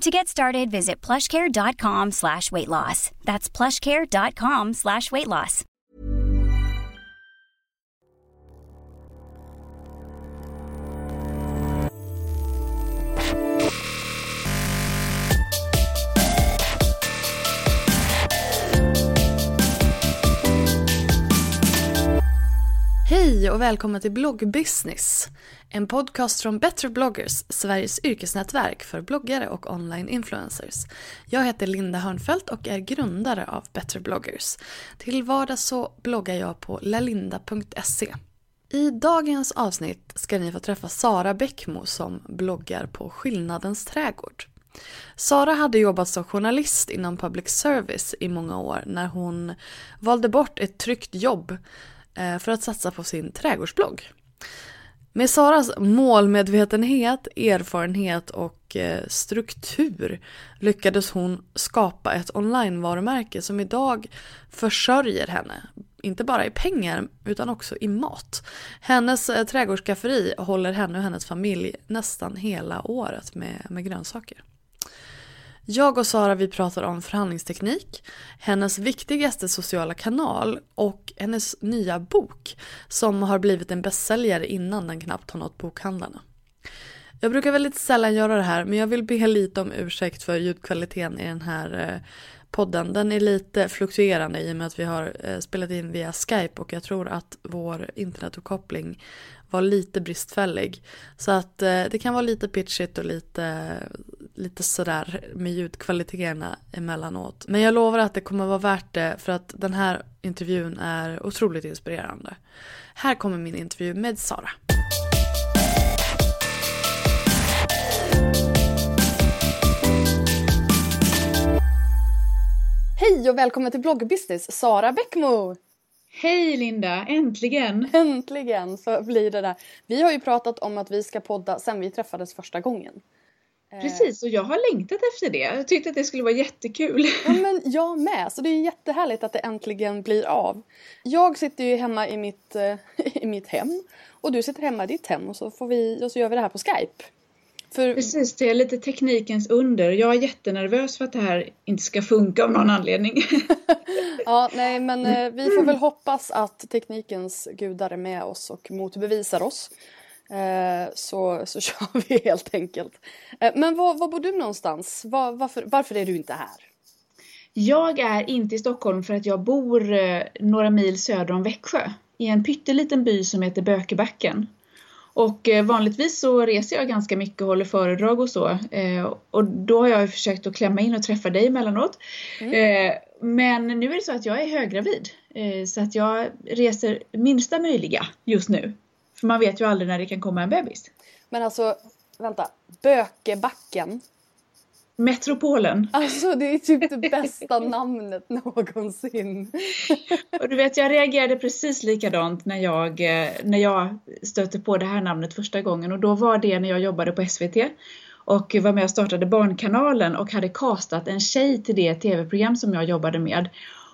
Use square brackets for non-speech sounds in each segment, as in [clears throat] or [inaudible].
To get started, visit plushcare.com slash weight loss. That's plushcare.com slash weight loss. Hej och välkomna till Bloggbusiness. En podcast från Better bloggers, Sveriges yrkesnätverk för bloggare och online-influencers. Jag heter Linda Hörnfeldt och är grundare av Better bloggers. Till vardags så bloggar jag på lalinda.se. I dagens avsnitt ska ni få träffa Sara Bäckmo som bloggar på Skillnadens trädgård. Sara hade jobbat som journalist inom public service i många år när hon valde bort ett tryggt jobb eh, för att satsa på sin trädgårdsblogg. Med Saras målmedvetenhet, erfarenhet och eh, struktur lyckades hon skapa ett online-varumärke som idag försörjer henne. Inte bara i pengar utan också i mat. Hennes eh, trädgårdsskafferi håller henne och hennes familj nästan hela året med, med grönsaker. Jag och Sara vi pratar om förhandlingsteknik, hennes viktigaste sociala kanal och hennes nya bok som har blivit en bästsäljare innan den knappt har nått bokhandlarna. Jag brukar väldigt sällan göra det här men jag vill be lite om ursäkt för ljudkvaliteten i den här eh, podden. Den är lite fluktuerande i och med att vi har eh, spelat in via Skype och jag tror att vår internetuppkoppling var lite bristfällig. Så att eh, det kan vara lite pitchigt och lite, lite sådär med ljudkvaliteterna emellanåt. Men jag lovar att det kommer vara värt det för att den här intervjun är otroligt inspirerande. Här kommer min intervju med Sara. Hej och välkommen till bloggbusiness, Sara Bäckmo! Hej Linda, äntligen! Äntligen så blir det där. Vi har ju pratat om att vi ska podda sen vi träffades första gången. Precis, och jag har längtat efter det. Jag tyckte att det skulle vara jättekul. [laughs] Ja, men jag med, så det är jättehärligt att det äntligen blir av. Jag sitter ju hemma i mitt, eh, [laughs] i mitt hem och du sitter hemma i ditt hem och så, får vi, och så gör vi det här på Skype. För... Precis, det är lite teknikens under. Jag är jättenervös för att det här inte ska funka av någon anledning. [laughs] ja, nej men eh, vi får väl hoppas att teknikens gudar är med oss och motbevisar oss. Eh, så, så [laughs] kör vi helt enkelt. Eh, men var, var bor du någonstans? Var, varför, varför är du inte här? Jag är inte i Stockholm för att jag bor eh, några mil söder om Växjö. I en pytteliten by som heter Bökebacken. Och vanligtvis så reser jag ganska mycket och håller föredrag och så. Och då har jag försökt att klämma in och träffa dig emellanåt. Mm. Men nu är det så att jag är höggravid. Så att jag reser minsta möjliga just nu. För man vet ju aldrig när det kan komma en bebis. Men alltså, vänta. Bökebacken? Metropolen. Alltså det är typ det bästa namnet någonsin. Och du vet, jag reagerade precis likadant när jag, när jag stötte på det här namnet första gången och då var det när jag jobbade på SVT och var med och startade Barnkanalen och hade kastat en tjej till det tv-program som jag jobbade med.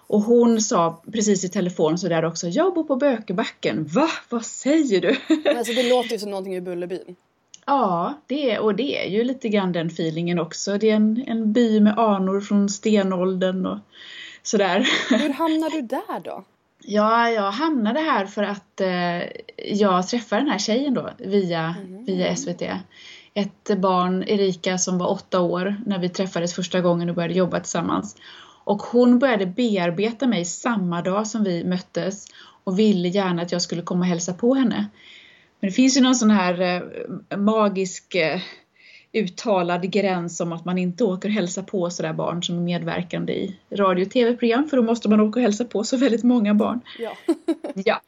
Och hon sa precis i telefon så där också, jag bor på Bökebacken. Va? Vad säger du? Alltså det låter ju som någonting i Bullerbyn. Ja, det är, och det är ju lite grann den feelingen också. Det är en, en by med anor från stenåldern. Och, sådär. Hur hamnade du där då? Ja, jag hamnade här för att eh, jag träffade den här tjejen då via, mm. via SVT. Ett barn, Erika, som var åtta år när vi träffades första gången och började jobba tillsammans. Och hon började bearbeta mig samma dag som vi möttes och ville gärna att jag skulle komma och hälsa på henne. Men det finns ju någon sån här eh, magisk eh, uttalad gräns om att man inte åker och hälsar på sådär barn som är medverkande i radio och tv-program för då måste man åka och hälsa på så väldigt många barn. Ja. [laughs] ja.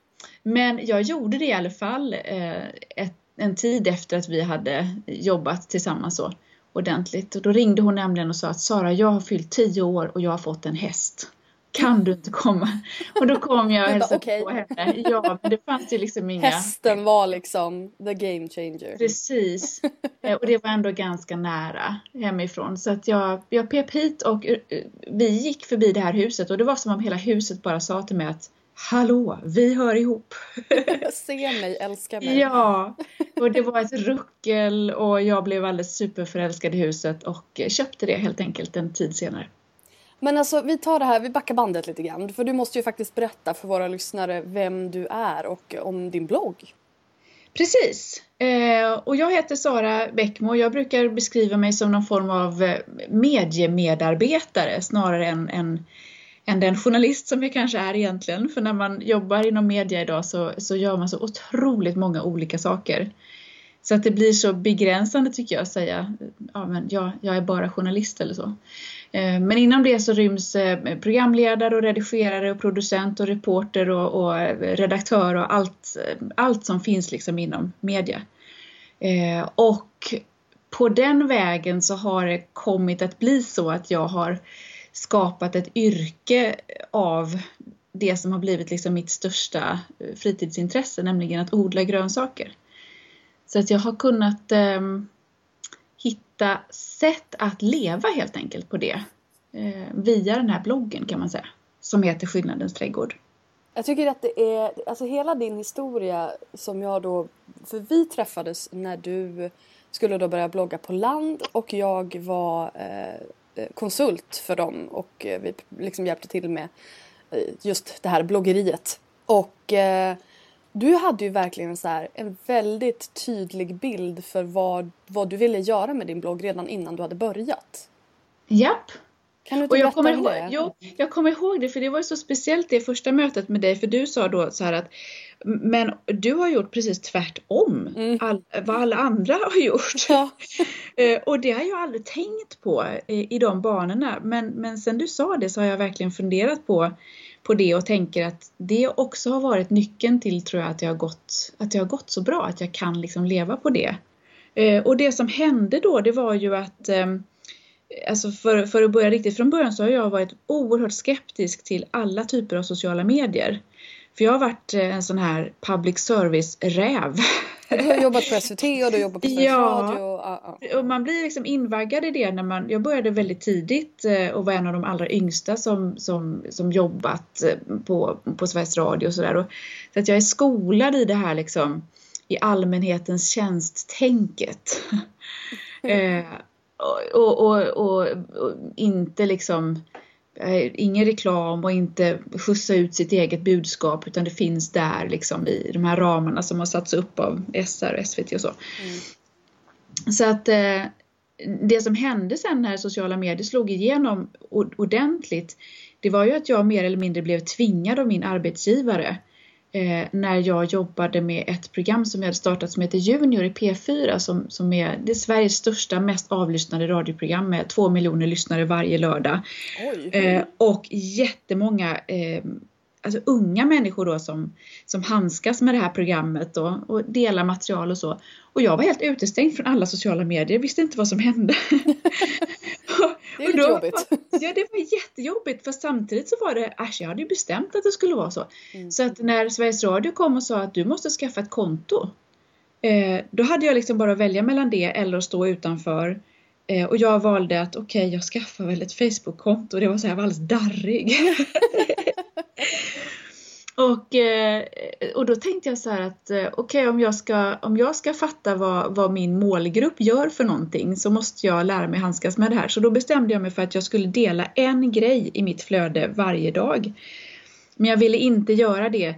Men jag gjorde det i alla fall eh, ett, en tid efter att vi hade jobbat tillsammans så ordentligt. Och då ringde hon nämligen och sa att Sara, jag har fyllt tio år och jag har fått en häst kan du inte komma? Och då kom jag och hälsade okay. på henne. Ja, men det fanns ju liksom inga... Hästen var liksom the game changer. Precis. [laughs] Eh, och det var ändå ganska nära hemifrån. Så att jag, jag pep hit och eh, vi gick förbi det här huset och det var som om hela huset bara sa till mig att Hallå, vi hör ihop. [laughs] Se mig, älska mig. Ja, och det var ett ruckel och jag blev alldeles superförälskad i huset och köpte det helt enkelt en tid senare. Men alltså vi tar det här, vi backar bandet lite grann. För du måste ju faktiskt berätta för våra lyssnare vem du är och om din blogg. Precis. Eh, och jag heter Sara Bäckmo. Jag brukar beskriva mig som någon form av eh, mediemedarbetare snarare än, än, än den journalist som jag kanske är egentligen. För när man jobbar inom media idag så, så gör man så otroligt många olika saker. Så att det blir så begränsande tycker jag att säga, ja men jag, jag är bara journalist eller så. Eh, men inom det så ryms eh, programledare och redigerare och producent och reporter och, och eh, redaktör och allt, allt som finns liksom inom media. Och på den vägen så har det kommit att bli så att jag har skapat ett yrke av det som har blivit liksom mitt största eh, fritidsintresse, nämligen att odla grönsaker. Så att jag har kunnat eh, hitta sätt att leva helt enkelt på det. Eh, via den här bloggen kan man säga. Som heter Skillnadens trädgård. Jag tycker att det är, alltså hela din historia som jag då, för vi träffades när du skulle då börja blogga på land och jag var eh, Eh, konsult för dem och eh, vi liksom hjälpte till med eh, just det här bloggeriet. Och eh, du hade ju verkligen så här, en väldigt tydlig bild för vad, vad du ville göra med din blogg redan innan du hade börjat. Japp. Kan du inte och jag kommer, ihåg, det? Jo, jag kommer ihåg det för det var så speciellt det första mötet med dig för du sa då så här att men du har gjort precis tvärtom mm. all, vad alla andra har gjort. Ja. [laughs] Eh, och det har jag aldrig tänkt på i, i de banorna men, men sen du sa det så har jag verkligen funderat på på det och tänker att det också har varit nyckeln till tror jag att jag har gått, att jag har gått så bra, att jag kan liksom leva på det. Eh, och det som hände då det var ju att ehm, Alltså för, för att börja riktigt från början så har jag varit oerhört skeptisk till alla typer av sociala medier. För jag har varit eh, en sån här public service-räv. Du har jobbat på SVT och du har jobbat på Sveriges ja, Radio. Och, och man blir liksom invaggad i det när man, jag började väldigt tidigt eh, och var en av de allra yngsta som, som, som jobbat eh, på, på Sveriges Radio och sådär. Så att jag är skolad i det här liksom i allmänhetens tjänst-tänket. eh, och, och, och, och, inte liksom Eh, ingen reklam och inte skjutsa ut sitt eget budskap utan det finns där liksom i de här ramarna som har satts upp av SR och SVT och så. Mm. Så att eh, det som hände sen när sociala medier slog igenom ordentligt det var ju att jag mer eller mindre blev tvingad av min arbetsgivare eh, när jag jobbade med ett program som jag hade startat som heter Junior i P4 som, som är, det är Sveriges största, mest avlyssnade radioprogram med två miljoner lyssnare varje lördag. Eh, och jättemånga eh, alltså unga människor då som, som handskas med det här programmet då, och delar material och så. Och jag var helt utestängd från alla sociala medier, visste inte vad som hände. [laughs] [laughs] [laughs] Det är lite jobbigt. [laughs] Ja, det var jättejobbigt för samtidigt så var det, äsch jag hade ju bestämt att det skulle vara så. Mm. Så att när Sveriges Radio kom och sa att du måste skaffa ett konto. Eh, då hade jag liksom bara att välja mellan det eller att stå utanför. Eh, och jag valde att okej, okay, jag skaffar väl ett Facebook-konto. Det var så här, jag var alldeles darrig. [laughs] Och, eh, och då tänkte jag så här att eh, okej okay, om, jag ska, om jag ska fatta vad, vad min målgrupp gör för någonting så måste jag lära mig handskas med det här. Så då bestämde jag mig för att jag skulle dela en grej i mitt flöde varje dag. Men jag ville inte göra det,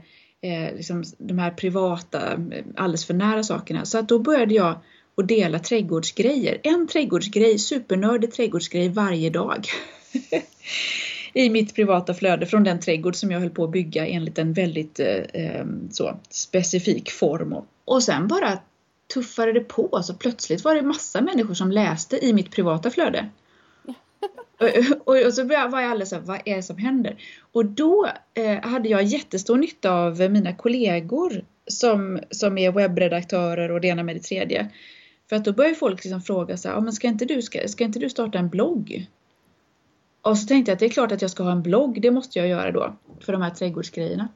eh, liksom de här privata, eh, alldeles för nära sakerna. Så att då började jag att dela trädgårdsgrejer. En trädgårdsgrej, supernördig trädgårdsgrej varje dag. [laughs] i mitt privata flöde från den trädgård som jag höll på att bygga enligt en väldigt eh, eh så, specifik form. Och sen bara tuffade det på, så alltså plötsligt var det massa människor som läste i mitt privata flöde. [laughs] och, och, så var jag alldeles såhär, vad är det som händer? Och då eh, hade jag jättestor nytta av mina kollegor som, som är webbredaktörer och det ena med det tredje. För att då börjar folk liksom fråga sig, ja, men ska, inte du, ska, ska inte du starta en blogg? Och så tänkte jag att det är klart att jag ska ha en blogg, det måste jag göra då för de här trädgårdsgrejerna.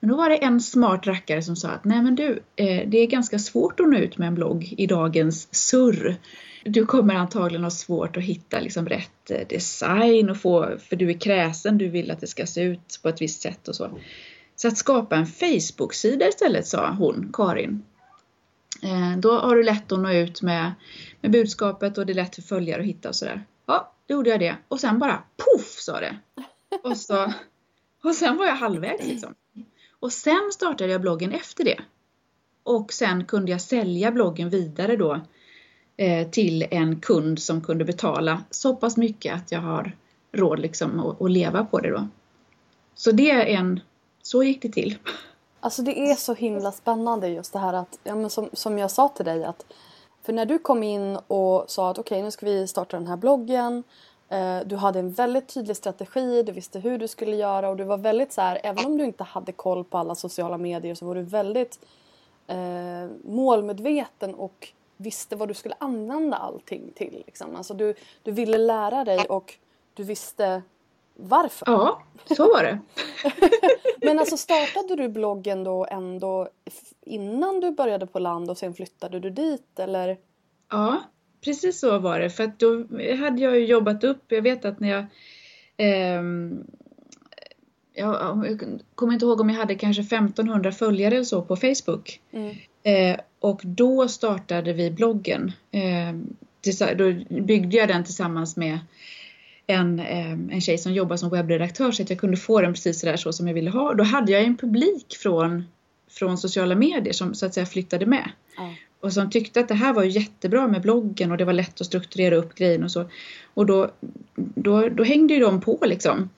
Men då var det en smart rackare som sa att nej men du, eh, det är ganska svårt att nå ut med en blogg i dagens surr. Du kommer antagligen ha svårt att hitta liksom rätt eh, design och få, för du är kräsen, du vill att det ska se ut på ett visst sätt och så. Så att skapa en Facebook-sida istället, sa hon, Karin. Eh, då har du lätt att nå ut med, med budskapet och det är lätt för följare att hitta och sådär. Då gjorde jag det och sen bara poff sa det. Och, så, och sen var jag halvvägs liksom. Och sen startade jag bloggen efter det. Och sen kunde jag sälja bloggen vidare då eh, till en kund som kunde betala så pass mycket att jag har råd liksom att, att leva på det då. Så det är en, så gick det till. Alltså det är så himla spännande just det här att, ja men som, som jag sa till dig att för när du kom in och sa att okej okay, nu ska vi starta den här bloggen. Eh, du hade en väldigt tydlig strategi, du visste hur du skulle göra och du var väldigt så här, även om du inte hade koll på alla sociala medier så var du väldigt eh, målmedveten och visste vad du skulle använda allting till. Liksom. Alltså du, du ville lära dig och du visste varför. Ja, så var det. [laughs] Men alltså startade du bloggen då ändå innan du började på land och sen flyttade du dit eller? Ja, precis så var det. För att då hade jag ju jobbat upp, jag vet att när jag eh, jag, jag kommer inte ihåg om jag hade kanske 1500 följare eller så på Facebook. Mm. Eh, och då startade vi bloggen. Eh, då byggde jag den tillsammans med en, eh, en tjej som jobbar som webbredaktör så att jag kunde få den precis sådär så som jag ville ha. Då hade jag en publik från, från sociala medier som så att säga flyttade med. Mm. Och som tyckte att det här var jättebra med bloggen och det var lätt att strukturera upp grejen och så. Och då, då, då hängde ju de på liksom.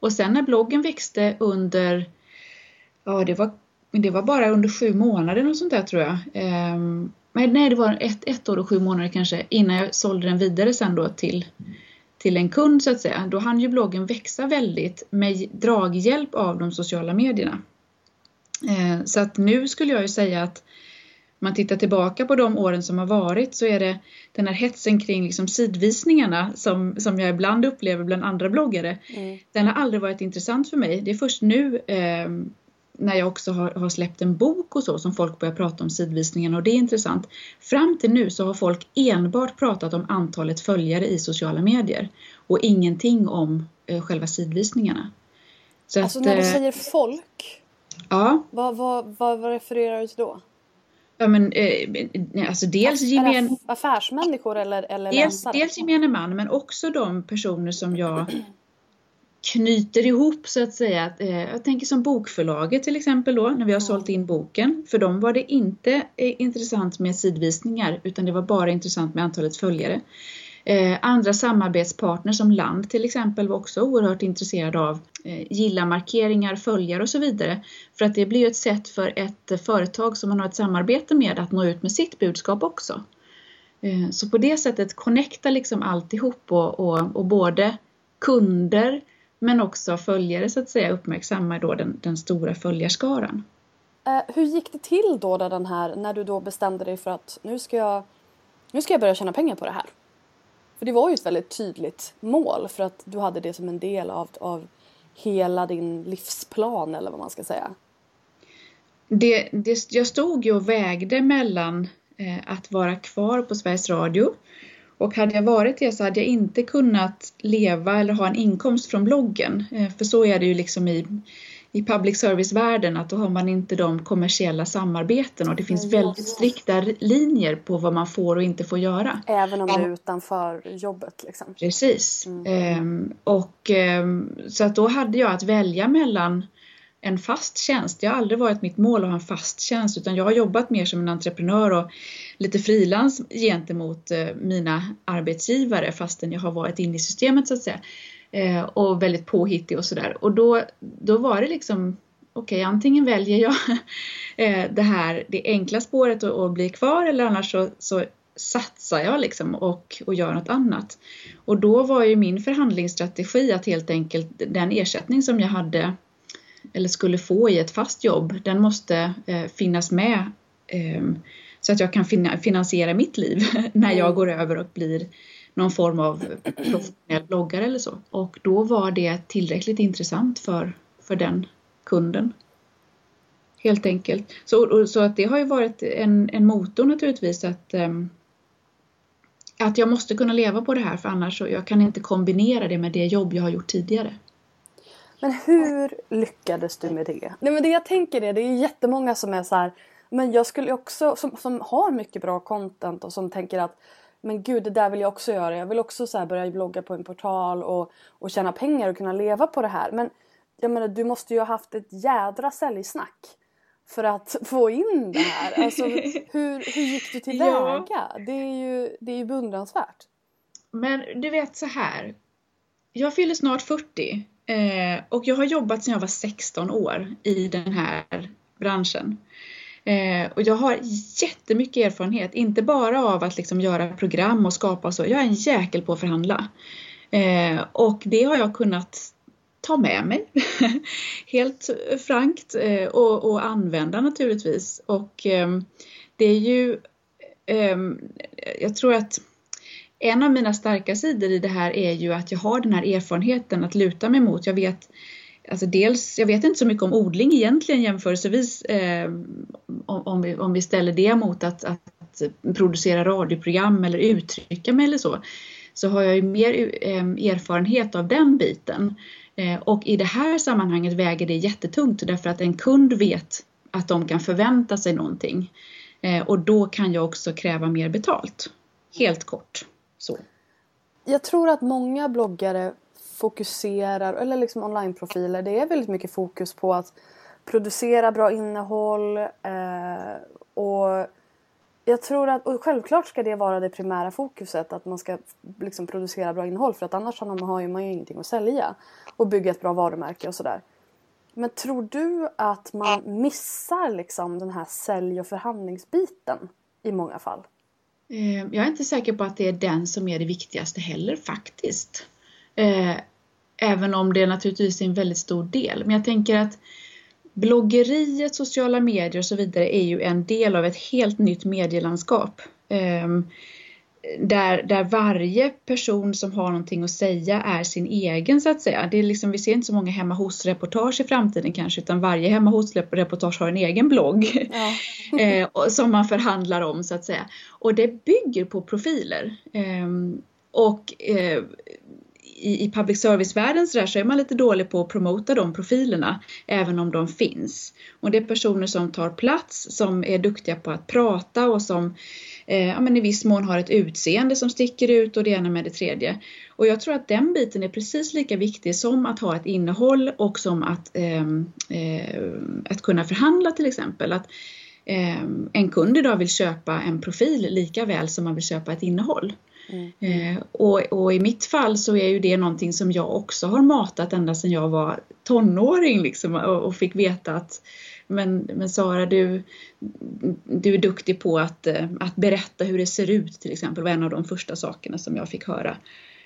Och sen när bloggen växte under, ja det var, det var bara under sju månader och sånt där tror jag. Ehm, nej det var ett, ett år och sju månader kanske innan jag sålde den vidare sen då till till en kund så att säga, då hann ju bloggen växa väldigt med draghjälp av de sociala medierna. Eh, så att nu skulle jag ju säga att man tittar tillbaka på de åren som har varit så är det den här hetsen kring liksom sidvisningarna som, som jag ibland upplever bland andra bloggare. Mm. Den har aldrig varit intressant för mig. Det är först nu eh, när jag också har, har, släppt en bok och så som folk börjar prata om sidvisningen och det är intressant. Fram till nu så har folk enbart pratat om antalet följare i sociala medier och ingenting om eh, själva sidvisningarna. Så alltså att, när du eh, säger folk, ja. vad, vad, vad, refererar du till då? Ja men eh, alltså dels gemen... Affärsmänniskor eller, eller dels, dels gemene man men också de personer som jag [clears throat] knyter ihop så att säga. Eh, jag tänker som bokförlaget till exempel då när vi har sålt in boken. För dem var det inte eh, intressant med sidvisningar utan det var bara intressant med antalet följare. Eh, andra samarbetspartners som land till exempel var också oerhört intresserade av gilla-markeringar, följare och så vidare. För att det blir ett sätt för ett företag som man har ett samarbete med att nå ut med sitt budskap också. Så på det sättet connecta liksom alltihop och, och, och både kunder, men också följare så att säga uppmärksammar då den, den stora följarskaran. Eh, hur gick det till då, då den här, när du då bestämde dig för att nu ska, jag, nu ska jag börja tjäna pengar på det här? För det var ju ett väldigt tydligt mål för att du hade det som en del av, av hela din livsplan eller vad man ska säga. Det, det, jag stod ju och vägde mellan eh, att vara kvar på Sveriges Radio och hade jag varit det så hade jag inte kunnat leva eller ha en inkomst från bloggen. Eh, för så är det ju liksom i, i public service-världen att då har man inte de kommersiella samarbeten och det finns väldigt strikta linjer på vad man får och inte får göra. Även om det är utanför jobbet liksom. Precis. Mm. Ehm, och ehm, så att då hade jag att välja mellan en fast tjänst. Det har aldrig varit mitt mål att ha en fast tjänst utan jag har jobbat mer som en entreprenör och lite frilans gentemot eh, mina arbetsgivare fastän jag har varit inne i systemet så att säga. Eh, och väldigt påhittig och sådär. Och då, då var det liksom okej, okay, antingen väljer jag [laughs] eh, det här, det enkla spåret och, och blir kvar eller annars så, så satsar jag liksom och, och gör något annat. Och då var ju min förhandlingsstrategi att helt enkelt den ersättning som jag hade eller skulle få i ett fast jobb, den måste eh, finnas med eh, så att jag kan fin finansiera mitt liv [laughs] när jag mm. går över och blir någon form av professionell bloggare eller så. Och då var det tillräckligt intressant för, för den kunden. Helt enkelt. Så, så att det har ju varit en, en motor naturligtvis att, um, att jag måste kunna leva på det här för annars så jag kan inte kombinera det med det jobb jag har gjort tidigare. Men hur lyckades du med det? Nej men det jag tänker är, det är jättemånga som är så här, men jag skulle också, som, som har mycket bra content och som tänker att men gud det där vill jag också göra. Jag vill också så börja blogga på en portal och, och tjäna pengar och kunna leva på det här. Men jag menar du måste ju ha haft ett jädra säljsnack för att [laughs] få in det här. Alltså, hur, hur gick du tillväga? [laughs] Ja. Det är ju, det är ju beundransvärt. Men du vet så här. Jag fyller snart 40 eh, och jag har jobbat sedan jag var 16 år i den här branschen. Eh, och jag har jättemycket erfarenhet, inte bara av att liksom göra program och skapa och så. Jag är en jäkel på att förhandla. Eh, och det har jag kunnat ta med mig [laughs] helt frankt eh, och, och, använda naturligtvis. Och ehm, det är ju, ehm, jag tror att en av mina starka sidor i det här är ju att jag har den här erfarenheten att luta mig mot. Jag vet Alltså dels, jag vet inte så mycket om odling egentligen jämförelsevis eh, om, vi, om vi ställer det mot att, att producera radioprogram eller uttrycka mig eller så. Så har jag ju mer eh, erfarenhet av den biten. Eh, och i det här sammanhanget väger det jättetungt därför att en kund vet att de kan förvänta sig någonting. Eh, och då kan jag också kräva mer betalt. Helt kort. Så. Jag tror att många bloggare fokuserar, eller liksom onlineprofiler, det är väldigt mycket fokus på att producera bra innehåll eh, och jag tror att, och självklart ska det vara det primära fokuset att man ska liksom producera bra innehåll för att annars har man ju ingenting att sälja och bygga ett bra varumärke och sådär. Men tror du att man missar liksom den här sälj och förhandlingsbiten i många fall? Eh, jag är inte säker på att det är den som är det viktigaste heller faktiskt. Eh, även om det naturligtvis är en väldigt stor del. Men jag tänker att bloggeriet, sociala medier och så vidare är ju en del av ett helt nytt medielandskap. Eh, där, där varje person som har någonting att säga är sin egen så att säga. Det är liksom, vi ser inte så många hemma hos-reportage i framtiden kanske utan varje hemma hos-reportage har en egen blogg ja. [laughs] eh, som man förhandlar om så att säga. Och det bygger på profiler. Eh, och eh, i, i public service-världen så, så är man lite dålig på att promota de profilerna, även om de finns. Och det är personer som tar plats, som är duktiga på att prata och som eh, ja, men i viss mån har ett utseende som sticker ut och det ena med det tredje. Och jag tror att den biten är precis lika viktig som att ha ett innehåll och som att, eh, eh, att kunna förhandla till exempel. Att, eh, en kund idag vill köpa en profil lika väl som man vill köpa ett innehåll. Mm. Eh, och, och, i mitt fall så är ju det någonting som jag också har matat ända sedan jag var tonåring liksom, och, och fick veta att men, men Sara, du, du är duktig på att, eh, att berätta hur det ser ut till exempel, var en av de första sakerna som jag fick höra.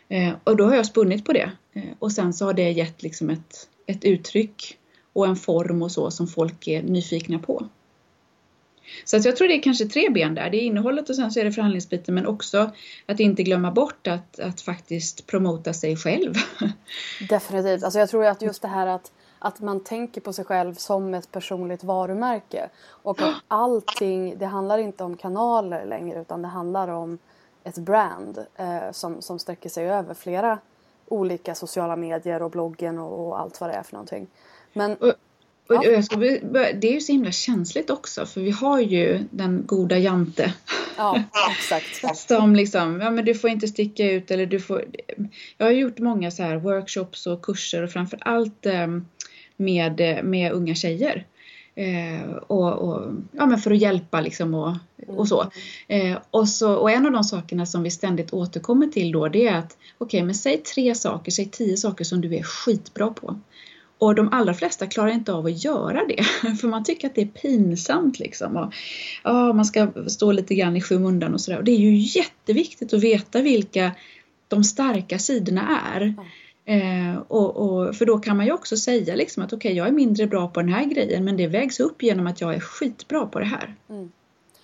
Eh, och då har jag spunnit på det. Eh, och sen så har det gett liksom ett, ett uttryck och en form och så som folk är nyfikna på. Så att jag tror det är kanske tre ben där. Det är innehållet och sen så är det förhandlingsbiten men också att inte glömma bort att, att faktiskt promota sig själv. [laughs] Definitivt. Alltså jag tror att just det här att, att man tänker på sig själv som ett personligt varumärke och att allting, det handlar inte om kanaler längre utan det handlar om ett brand eh, som, som sträcker sig över flera olika sociala medier och bloggen och, och allt vad det är för någonting. Men Och jag ska, det är ju så himla känsligt också för vi har ju den goda Jante. Ja, [laughs] exakt. Som liksom, ja men du får inte sticka ut eller du får... Jag har gjort många så här workshops och kurser och framför allt ehm, med, med unga tjejer. Eh, och, och, ja, men för att hjälpa liksom och, och så. Eh, och så. Och en av de sakerna som vi ständigt återkommer till då det är att okej, okay, men säg tre saker, säg tio saker som du är skitbra på. Och de allra flesta klarar inte av att göra det, [laughs] för man tycker att det är pinsamt liksom. Och, ja, man ska stå lite grann i skymundan och sådär. Och det är ju jätteviktigt att veta vilka de starka sidorna är. Eh, och, och, för då kan man ju också säga liksom att okej, okay, jag är mindre bra på den här grejen men det vägs upp genom att jag är skitbra på det här. Mm.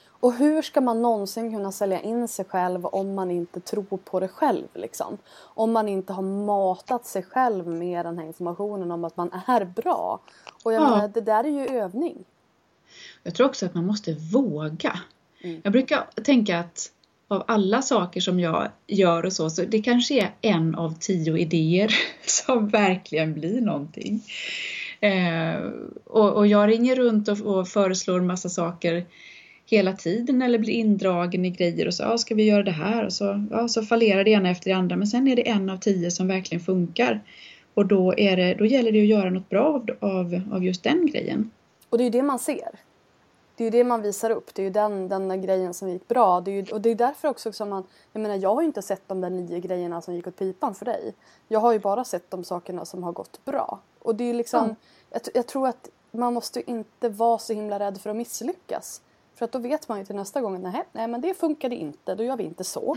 Och hur ska man någonsin kunna sälja in sig själv om man inte tror på det själv? Liksom? Om man inte har matat sig själv med den här informationen om att man är bra. Och jag ja. menar, det där är ju övning. Jag tror också att man måste våga. Mm. Jag brukar tänka att av alla saker som jag gör och så, så det kanske är en av tio idéer [laughs] som verkligen blir någonting. Eh, och, och, jag ringer runt och, och föreslår massa saker hela tiden eller blir indragen i grejer och så ah, ska vi göra det här och så, ja, så fallerar det ena efter det andra men sen är det en av tio som verkligen funkar. Och då, är det, då gäller det att göra något bra av, av, av just den grejen. Och det är ju det man ser. Det är ju det man visar upp. Det är ju den, den där grejen som gick bra. Det ju, och det är därför också som man... Jag menar jag har ju inte sett de där nio grejerna som gick åt pipan för dig. Jag har ju bara sett de sakerna som har gått bra. Och det är liksom... Mm. Jag, jag tror att man måste inte vara så himla rädd för att misslyckas. För att då vet man ju till nästa gång, nej, nej men det funkade inte, då gör vi inte så.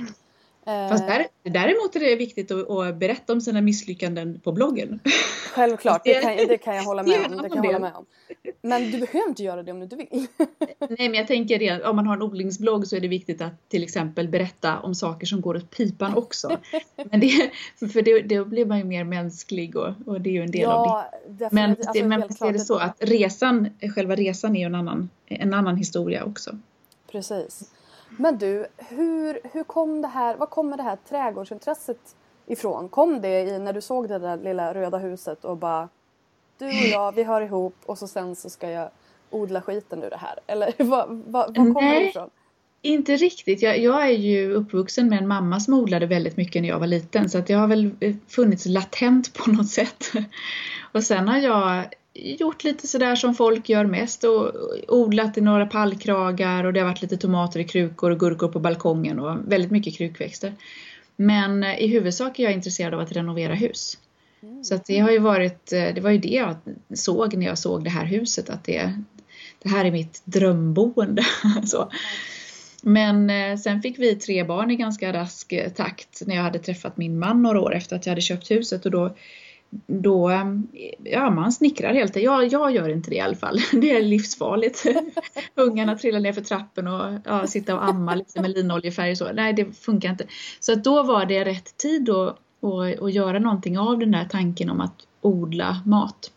Fast där, däremot är det viktigt att, att, berätta om sina misslyckanden på bloggen. Självklart, det kan, det kan jag hålla med om. Det kan jag hålla med om. Men du behöver inte göra det om du inte vill. [laughs] Nej men jag tänker det, om man har en odlingsblogg så är det viktigt att till exempel berätta om saker som går åt pipan också. Men det, för det, då blir man ju mer mänsklig och, och det är ju en del ja, av det. Men, alltså, det, men är det så att resan, själva resan är ju en annan, en annan historia också. Precis. Men du, hur, hur kom det här, var kommer det här trädgårdsintresset ifrån? Kom det i, när du såg det där lilla röda huset och bara du och jag, vi hör ihop och så sen så ska jag odla skiten ur det här? Eller [laughs] vad, vad, kommer det ifrån? Inte riktigt. Jag, jag, är ju uppvuxen med en mamma som odlade väldigt mycket när jag var liten så att det har väl funnits latent på något sätt. [laughs] Och sen har jag gjort lite sådär som folk gör mest och odlat i några pallkragar och det har varit lite tomater i krukor och gurkor på balkongen och väldigt mycket krukväxter. Men eh, i huvudsak är jag intresserad av att renovera hus. Mm. Så att det har ju varit, eh, det var ju det jag såg när jag såg det här huset att det, det här är mitt drömboende. [laughs] Så. Men eh, sen fick vi tre barn i ganska rask takt när jag hade träffat min man några år efter att jag hade köpt huset och då då, ja man snickrar helt enkelt. Jag, jag gör inte det i alla fall. [laughs] Det är livsfarligt. [laughs] Ungarna trillar ner för trappen och ja, sitta och amma lite med linoljefärg och så. Nej, det funkar inte. Så då var det rätt tid att, att, att göra någonting av den där tanken om att odla mat.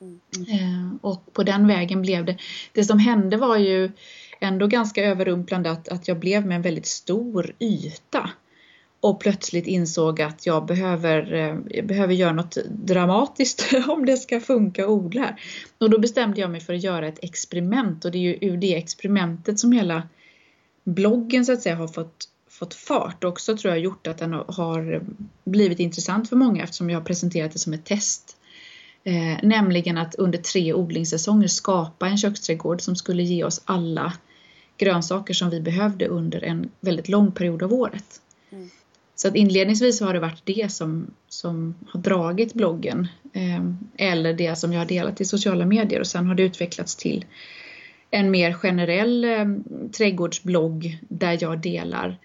Mm. Eh, och på den vägen blev det. Det som hände var ju ändå ganska överrumplande att, att jag blev med en väldigt stor yta och plötsligt insåg att jag behöver, eh, jag behöver göra något dramatiskt [laughs] om det ska funka att odla här. Och då bestämde jag mig för att göra ett experiment och det är ju ur det experimentet som hela bloggen så att säga har fått, fått fart. Och också tror jag gjort att den har blivit intressant för många eftersom jag har presenterat det som ett test. Eh, nämligen att under tre odlingssäsonger skapa en köksträdgård som skulle ge oss alla grönsaker som vi behövde under en väldigt lång period av året. Mm. Så att inledningsvis har det varit det som, som har dragit bloggen eh, eller det som jag har delat i sociala medier och sen har det utvecklats till en mer generell eh, trädgårdsblogg där jag delar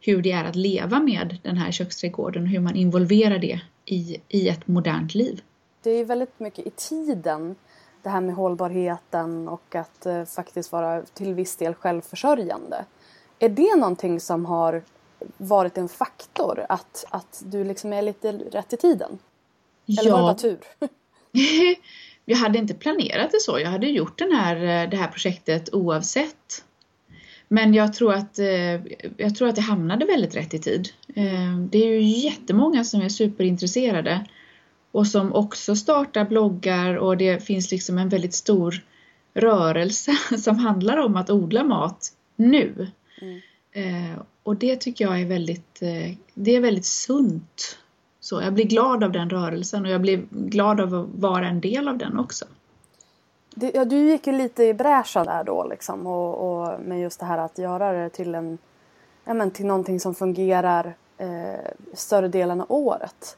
hur det är att leva med den här köksträdgården och hur man involverar det i, i ett modernt liv. Det är väldigt mycket i tiden det här med hållbarheten och att eh, faktiskt vara till viss del självförsörjande. Är det någonting som har varit en faktor att, att du liksom är lite rätt i tiden? Eller ja. var det bara tur? [laughs] jag hade inte planerat det så. Jag hade gjort den här, det här projektet oavsett. Men jag tror, att, eh, jag tror att det hamnade väldigt rätt i tid. Eh, det är ju jättemånga som är superintresserade och som också startar bloggar och det finns liksom en väldigt stor rörelse [laughs] som handlar om att odla mat nu. Mm. Och det tycker jag är väldigt, eh, det är väldigt sunt. Så jag blir glad av den rörelsen och jag blir glad av att vara en del av den också. Du, ja, du gick ju lite i bräschen där då liksom och, och med just det här att göra det till en ja, men till någonting som fungerar eh, större delen av året.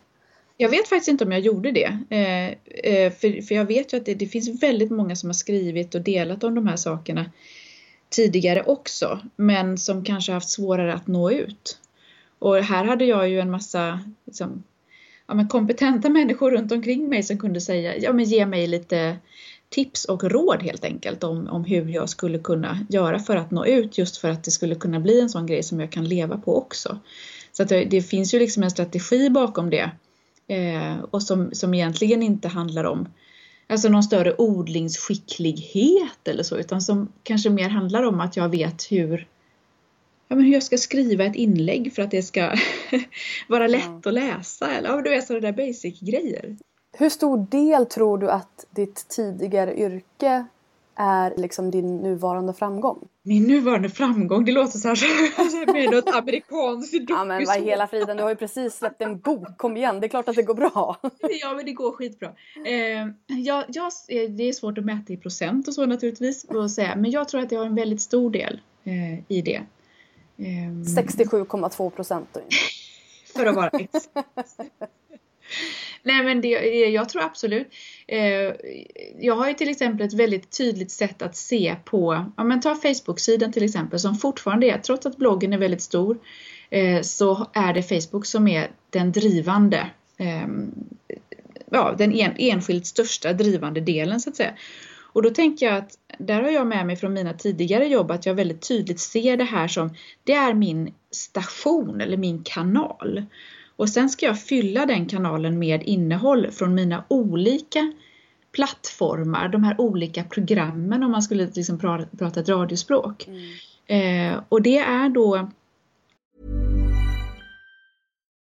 Jag vet faktiskt inte om jag gjorde det. Eh, eh, för, för jag vet ju att det, det, finns väldigt många som har skrivit och delat om de här sakerna tidigare också. Men som kanske haft svårare att nå ut. Och här hade jag ju en massa liksom, ja, men kompetenta människor runt omkring mig som kunde säga, ja men ge mig lite tips och råd helt enkelt om, om hur jag skulle kunna göra för att nå ut just för att det skulle kunna bli en sån grej som jag kan leva på också. Så att det, det finns ju liksom en strategi bakom det eh, och som, som egentligen inte handlar om alltså någon större odlingsskicklighet eller så utan som kanske mer handlar om att jag vet hur ja, men hur jag ska skriva ett inlägg för att det ska [laughs] vara lätt att läsa. Eller ja, du vet sådana där basic grejer. Hur stor del tror du att ditt tidigare yrke är liksom din nuvarande framgång? Min nuvarande framgång, det låter så här [laughs] med något amerikanskt Ja men vad hela friden, du har ju precis släppt en bok, kom igen, det är klart att det går bra. [laughs] ja men det går skitbra. Eh, jag, jag, det är svårt att mäta i procent och så naturligtvis, och säga, men jag tror att jag har en väldigt stor del eh, i det. Eh, 67,2 procent [laughs] För att vara exakt. Nej men det, eh, jag tror absolut. Eh, jag har ju till exempel ett väldigt tydligt sätt att se på, ja men ta Facebook-sidan till exempel som fortfarande är, trots att bloggen är väldigt stor, eh, så är det Facebook som är den drivande, ehm, ja den en, enskilt största drivande delen så att säga. Och då tänker jag att där har jag med mig från mina tidigare jobb att jag väldigt tydligt ser det här som, det är min station eller min kanal. Och sen ska jag fylla den kanalen med innehåll från mina olika plattformar, de här olika programmen om man skulle liksom prata, prata ett radiospråk. Mm. Eh, och det är då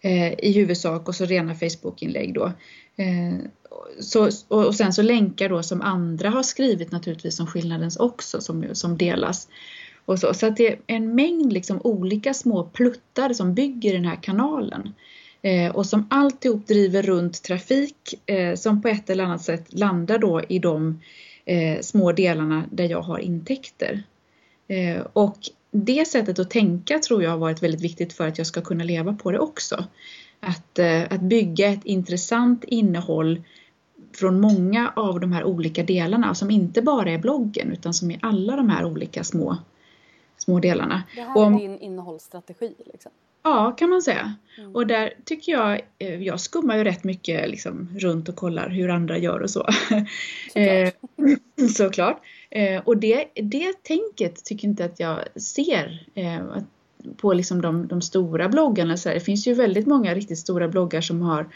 Eh, i huvudsak och så rena Facebookinlägg då. Eh, så, och, sen så länkar då som andra har skrivit naturligtvis som skillnadens också som, som delas. Och så så att det är en mängd liksom olika små pluttar som bygger den här kanalen. Eh, och som alltihop driver runt trafik eh, som på ett eller annat sätt landar då i de eh, små delarna där jag har intäkter. Eh, och det sättet att tänka tror jag har varit väldigt viktigt för att jag ska kunna leva på det också. Att, eh, att bygga ett intressant innehåll från många av de här olika delarna som inte bara är bloggen utan som är alla de här olika små, små delarna. Det här är din innehållsstrategi? Liksom. Ja, kan man säga. Mm. Och där tycker jag, eh, jag skummar ju rätt mycket liksom runt och kollar hur andra gör och så. [laughs] Såklart. [laughs] Såklart. Och det, det tänket tycker inte att jag ser på liksom de, de stora bloggarna. Så här. Det finns ju väldigt många riktigt stora bloggar som har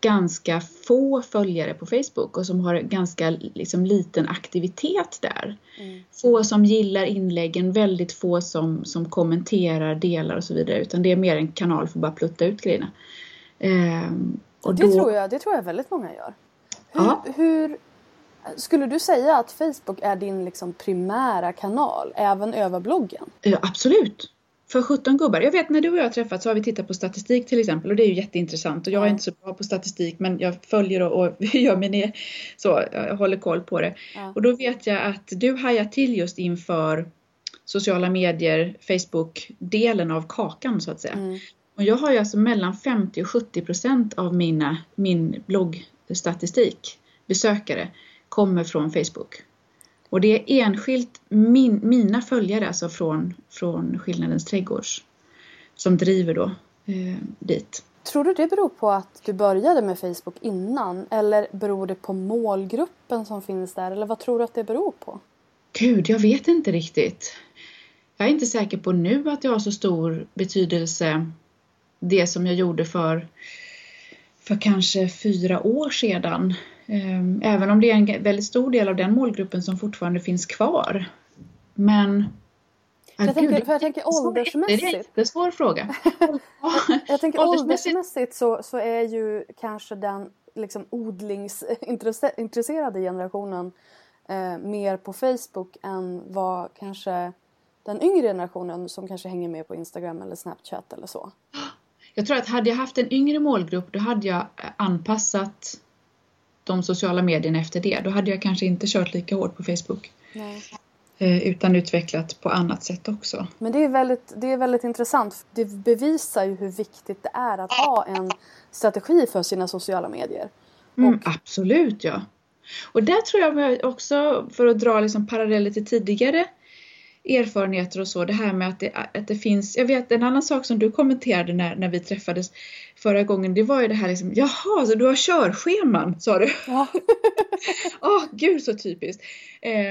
ganska få följare på Facebook och som har ganska liksom, liten aktivitet där. Mm. Få som gillar inläggen, väldigt få som, som kommenterar, delar och så vidare utan det är mer en kanal för att bara plutta ut grejerna. Ehm, och det, då... tror jag, det tror jag väldigt många gör. Hur, hur, skulle du säga att Facebook är din liksom primära kanal även över bloggen? Ja, absolut för 17 gubbar. Jag vet när du och jag träffats så har vi tittat på statistik till exempel och det är ju jätteintressant och jag är inte så bra på statistik men jag följer och, och [laughs] gör min så, jag håller koll på det. Ja. Och då vet jag att du hajar till just inför sociala medier, Facebook-delen av kakan så att säga. Mm. Och jag har ju alltså mellan 50 och 70 procent av mina, min bloggstatistik besökare kommer från Facebook. Och det är enskilt min, mina följare alltså från, från Skillnadens trädgårds som driver då eh, dit. Tror du det beror på att du började med Facebook innan eller beror det på målgruppen som finns där eller vad tror du att det beror på? Gud, jag vet inte riktigt. Jag är inte säker på nu att det har så stor betydelse det som jag gjorde för, för kanske fyra år sedan även om det är en väldigt stor del av den målgruppen som fortfarande finns kvar. Men jag, ah, tänker, för jag tänker åldersmässigt. Det är en jättesvår fråga. [laughs] jag tänker åldersmässigt så, så är ju kanske den liksom odlingsintresserade generationen eh, mer på Facebook än vad kanske den yngre generationen som kanske hänger med på Instagram eller Snapchat eller så. Jag tror att hade jag haft en yngre målgrupp då hade jag anpassat de sociala medierna efter det. Då hade jag kanske inte kört lika hårt på Facebook. Nej. Eh, utan utvecklat på annat sätt också. Men det är, väldigt, det är väldigt intressant. Det bevisar ju hur viktigt det är att ha en strategi för sina sociala medier. Mm, absolut ja. Och där tror jag också, för att dra liksom paralleller till tidigare erfarenheter och så, det här med att det, att det finns, jag vet en annan sak som du kommenterade när, när vi träffades förra gången, det var ju det här liksom, jaha, så du har körscheman, sa du? Ja. [laughs] Oh, gud så typiskt.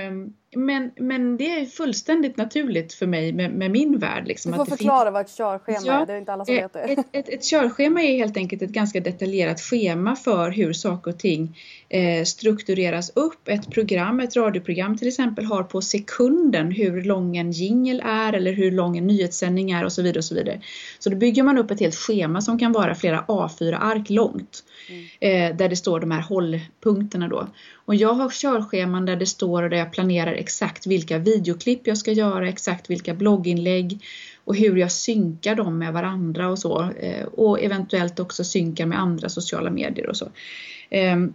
Um, men, men det är fullständigt naturligt för mig med, med min värld. Liksom, du får förklara finns... vad ett körschema ja, är, det är inte alla som vet det. Ett, ett, ett körschema är helt enkelt ett ganska detaljerat schema för hur saker och ting eh, struktureras upp. Ett program, ett radioprogram till exempel, har på sekunden hur lång en jingel är eller hur lång en nyhetssändning är och så vidare. och Så vidare. Så då bygger man upp ett helt schema som kan vara flera A4-ark långt. Mm. Eh, där det står de här hållpunkterna då. Och jag har körscheman där det står och där jag planerar exakt vilka videoklipp jag ska göra, exakt vilka blogginlägg och hur jag synkar dem med varandra och så. Eh, och eventuellt också synkar med andra sociala medier och så. Ehm,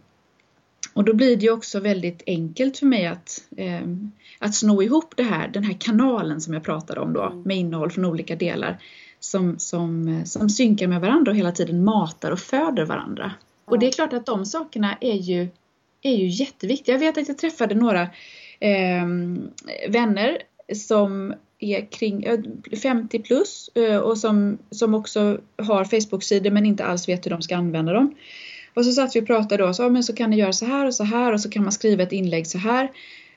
och då blir det också väldigt enkelt för mig att, ehm, att sno ihop det här, den här kanalen som jag pratade om då mm. med innehåll från olika delar som, som, som synkar med varandra och hela tiden matar och föder varandra. Och det är klart att de sakerna är ju, är ju jätteviktiga. Jag vet att jag träffade några eh, vänner som är kring 50 plus eh, och som, som också har Facebook-sidor men inte alls vet hur de ska använda dem. Och så satt vi och pratade och sa, men så kan ni göra så här och så här och så kan man skriva ett inlägg så här.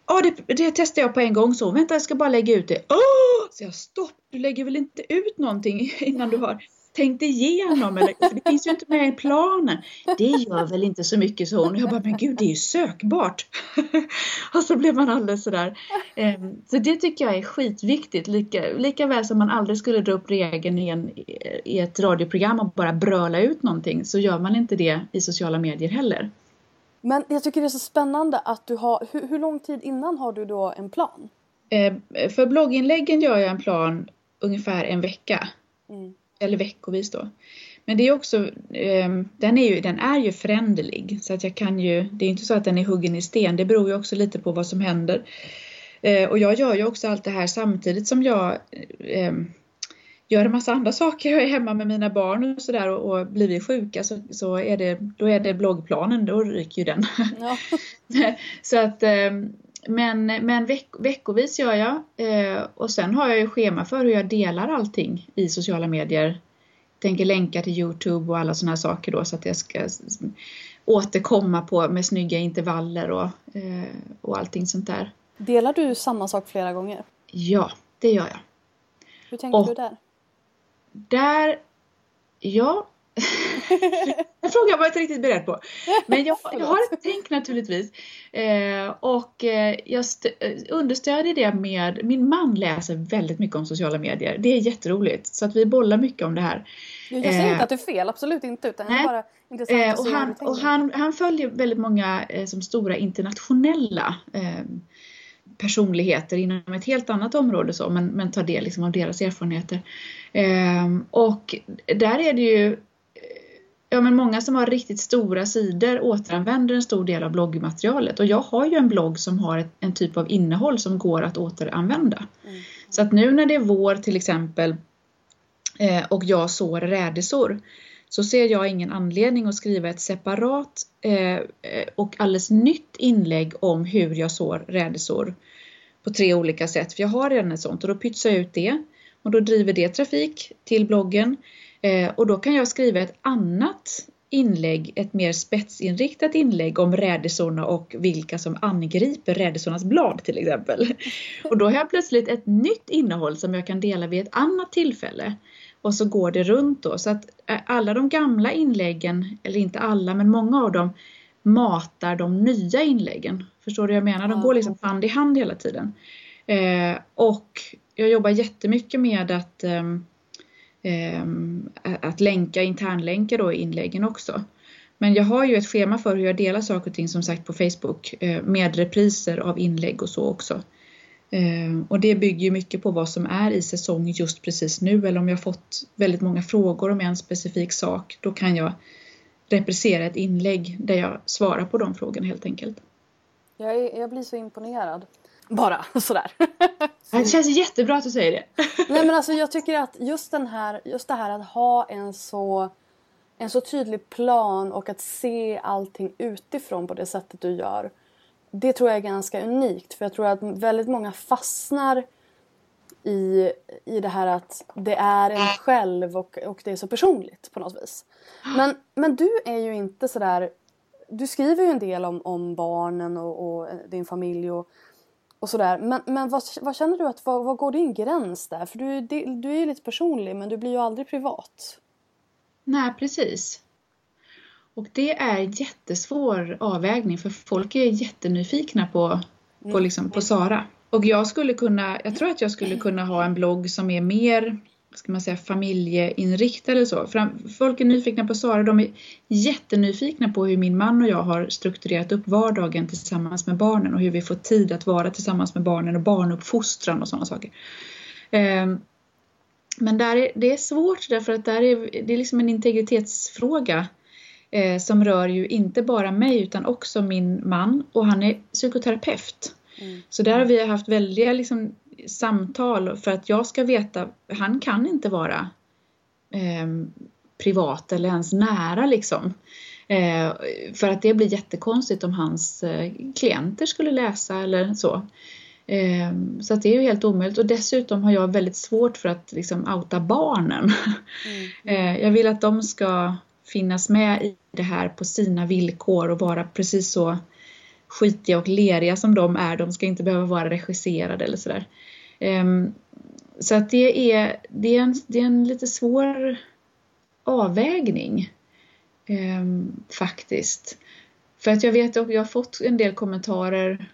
Ja, det, det testade jag på en gång så. Vänta, jag ska bara lägga ut det. Åh! Så jag stopp, du lägger väl inte ut någonting [laughs] innan du har tänkt igenom. Eller, för det finns ju inte med i planen. Det gör väl inte så mycket, så hon. Och jag bara, men gud, det är ju sökbart. [laughs] och så blev man alldeles sådär. Ehm, så det tycker jag är skitviktigt. Lika, lika väl som man aldrig skulle dra upp regeln i, en, i ett radioprogram och bara bröla ut någonting så gör man inte det i sociala medier heller. Men jag tycker det är så spännande att du har, hur, hur lång tid innan har du då en plan? Eh, för blogginläggen gör jag en plan ungefär en vecka. Mm. Eller veckovis då. Men det är också, eh, den, är ju, den är ju föränderlig så att jag kan ju, det är inte så att den är huggen i sten, det beror ju också lite på vad som händer. Eh, och jag gör ju också allt det här samtidigt som jag eh, gör en massa andra [laughs] saker. Jag är hemma med mina barn och sådär och, och blir vi sjuka så, så är det, då är det bloggplanen, då ryker ju den. Ja. [laughs] så att, ehm, men, men veck, veckovis gör jag eh, och sen har jag ju schema för hur jag delar allting i sociala medier tänker länka till Youtube och alla sådana här saker då så att jag ska återkomma på med snygga intervaller och, eh, och allting sånt där. Delar du samma sak flera gånger? Ja, det gör jag. Hur tänker och du där? Där, ja. [laughs] [laughs] en fråga jag var inte riktigt beredd på. Men jag, [laughs] jag har ett tänk naturligtvis. Eh, och eh, jag understödjer det med, min man läser väldigt mycket om sociala medier. Det är jätteroligt. Så att vi bollar mycket om det här. Jag säger eh, inte att det är fel, absolut inte. Utan nej. bara intressant eh, och han, och han, han följer väldigt många eh, som stora internationella eh, personligheter inom ett helt annat område så, men, men tar del liksom av deras erfarenheter. Eh, och där är det ju eh, Ja men många som har riktigt stora sidor återanvänder en stor del av bloggmaterialet och jag har ju en blogg som har ett, en typ av innehåll som går att återanvända. Mm. Så att nu när det är vår till exempel eh, och jag sår rädisor så ser jag ingen anledning att skriva ett separat eh, och alldeles nytt inlägg om hur jag sår rädisor på tre olika sätt. För jag har redan ett sånt och då pytsar jag ut det och då driver det trafik till bloggen och då kan jag skriva ett annat inlägg, ett mer spetsinriktat inlägg om rädisorna och vilka som angriper rädisornas blad till exempel. Och då har jag plötsligt ett nytt innehåll som jag kan dela vid ett annat tillfälle och så går det runt då. Så att eh, alla de gamla inläggen, eller inte alla men många av dem, matar de nya inläggen. Förstår du vad jag menar? De går liksom hand i hand hela tiden. Eh, och jag jobbar jättemycket med att, eh, Ehm, att länka, internlänka då i inläggen också. Men jag har ju ett schema för hur jag delar saker och ting som sagt på Facebook eh, med repriser av inlägg och så också. Eh, och det bygger ju mycket på vad som är i säsong just precis nu eller om jag fått väldigt många frågor om en specifik sak då kan jag reprisera ett inlägg där jag svarar på de frågorna helt enkelt. Jag, är, jag blir så imponerad. Bara [laughs] sådär. Det känns jättebra att du säger det. [laughs] Nej men alltså jag tycker att just, den här, just det här att ha en så, en så tydlig plan och att se allting utifrån på det sättet du gör det tror jag är ganska unikt för jag tror att väldigt många fastnar i, i det här att det är en själv och, och det är så personligt på något vis. Men, men du är ju inte sådär, du skriver ju en del om, om barnen och, och din familj och, och sådär. Men, men vad, vad känner du att, vad, vad går din gräns där? För du, du är ju lite personlig men du blir ju aldrig privat. Nej precis. Och det är jättesvår avvägning för folk är jättenyfikna på, på, mm. liksom, på Sara. Och jag skulle kunna, jag tror att jag skulle kunna ha en blogg som är mer ska man säga, familjeinriktad eller så. Folk är nyfikna på Sara, de är jättenyfikna på hur min man och jag har strukturerat upp vardagen tillsammans med barnen och hur vi får tid att vara tillsammans med barnen och barnuppfostran och sådana saker. Ehm, men där är, det är svårt därför att där är, det är liksom en integritetsfråga eh, som rör ju inte bara mig utan också min man och han är psykoterapeut. Mm. Så där har vi haft väldiga liksom, samtal för att jag ska veta, han kan inte vara eh, privat eller ens nära liksom. Eh, för att det blir jättekonstigt om hans eh, klienter skulle läsa eller så. Eh, så att det är ju helt omöjligt och dessutom har jag väldigt svårt för att liksom outa barnen. Mm. [laughs] Eh, jag vill att de ska finnas med i det här på sina villkor och vara precis så skitiga och leriga som de är. De ska inte behöva vara regisserade eller sådär. Um, så att det är, det är, en, det är en lite svår avvägning um, faktiskt. För att jag vet att jag har fått en del kommentarer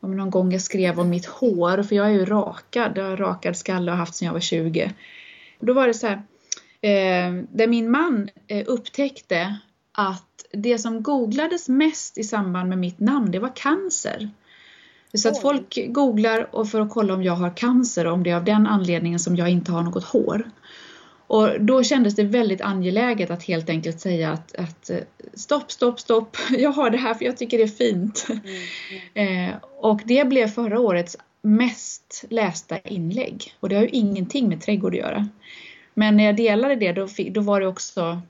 om någon gång jag skrev om mitt hår, för jag är ju rakad, jag har rakad skalle och haft sedan jag var 20. Då var det så här, Eh, där min man eh, upptäckte att det som googlades mest i samband med mitt namn, det var cancer. Så att folk googlar och för att kolla om jag har cancer och om det är av den anledningen som jag inte har något hår. Och då kändes det väldigt angeläget att helt enkelt säga att, att eh, stopp, stopp, stopp, [laughs] jag har det här för jag tycker det är fint. Mm, mm. [laughs] Eh, och det blev förra årets mest lästa inlägg och det har ju ingenting med trädgård att göra. Men när jag delade det då, fick, då var det också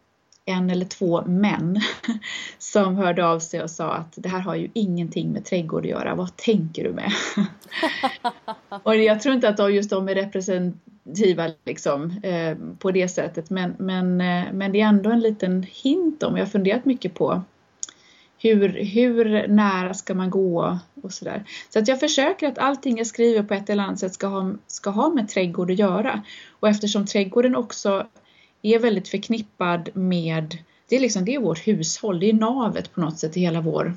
en eller två män [laughs] som hörde av sig och sa att det här har ju ingenting med trädgård att göra, vad tänker du med? [laughs] Och jag tror inte att just de är representativa liksom, eh, på det sättet men, men, eh, men det är ändå en liten hint om, jag har funderat mycket på hur, hur nära ska man gå och sådär. Så att jag försöker att allting jag skriver på ett eller annat sätt ska ha, ska ha med trädgård att göra. Och eftersom trädgården också är väldigt förknippad med, det är liksom det är vårt hushåll, det är navet på något sätt i hela vår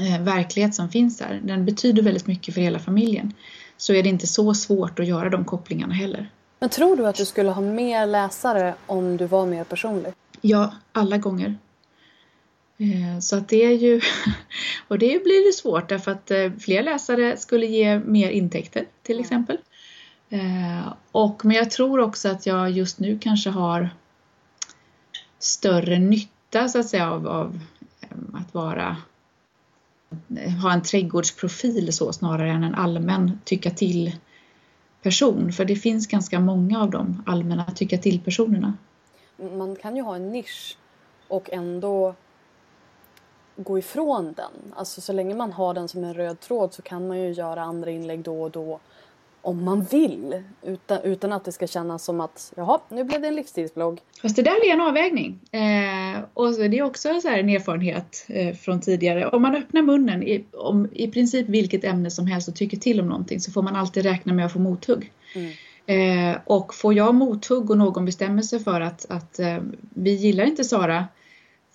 eh, verklighet som finns där. Den betyder väldigt mycket för hela familjen. Så är det inte så svårt att göra de kopplingarna heller. Men tror du att du skulle ha mer läsare om du var mer personlig? Ja, alla gånger. Eh, så att det är ju, [laughs] och det blir det svårt därför att eh, fler läsare skulle ge mer intäkter till exempel. Eh, och, men jag tror också att jag just nu kanske har större nytta så att säga av, av eh, att vara eh, ha en trädgårdsprofil så snarare än en allmän tycka till person. För det finns ganska många av de allmänna tycka till personerna. Man kan ju ha en nisch och ändå gå ifrån den. Alltså så länge man har den som en röd tråd så kan man ju göra andra inlägg då och då om man vill. Utan, utan att det ska kännas som att jaha, nu blev det en livsstilsblogg. Fast det där är en avvägning. Eh, och det är också så en erfarenhet eh, från tidigare. Om man öppnar munnen i, om i princip vilket ämne som helst och tycker till om någonting så får man alltid räkna med att få mothugg. Mm. Eh, och får jag mothugg och någon bestämmer sig för att, att eh, vi gillar inte Sara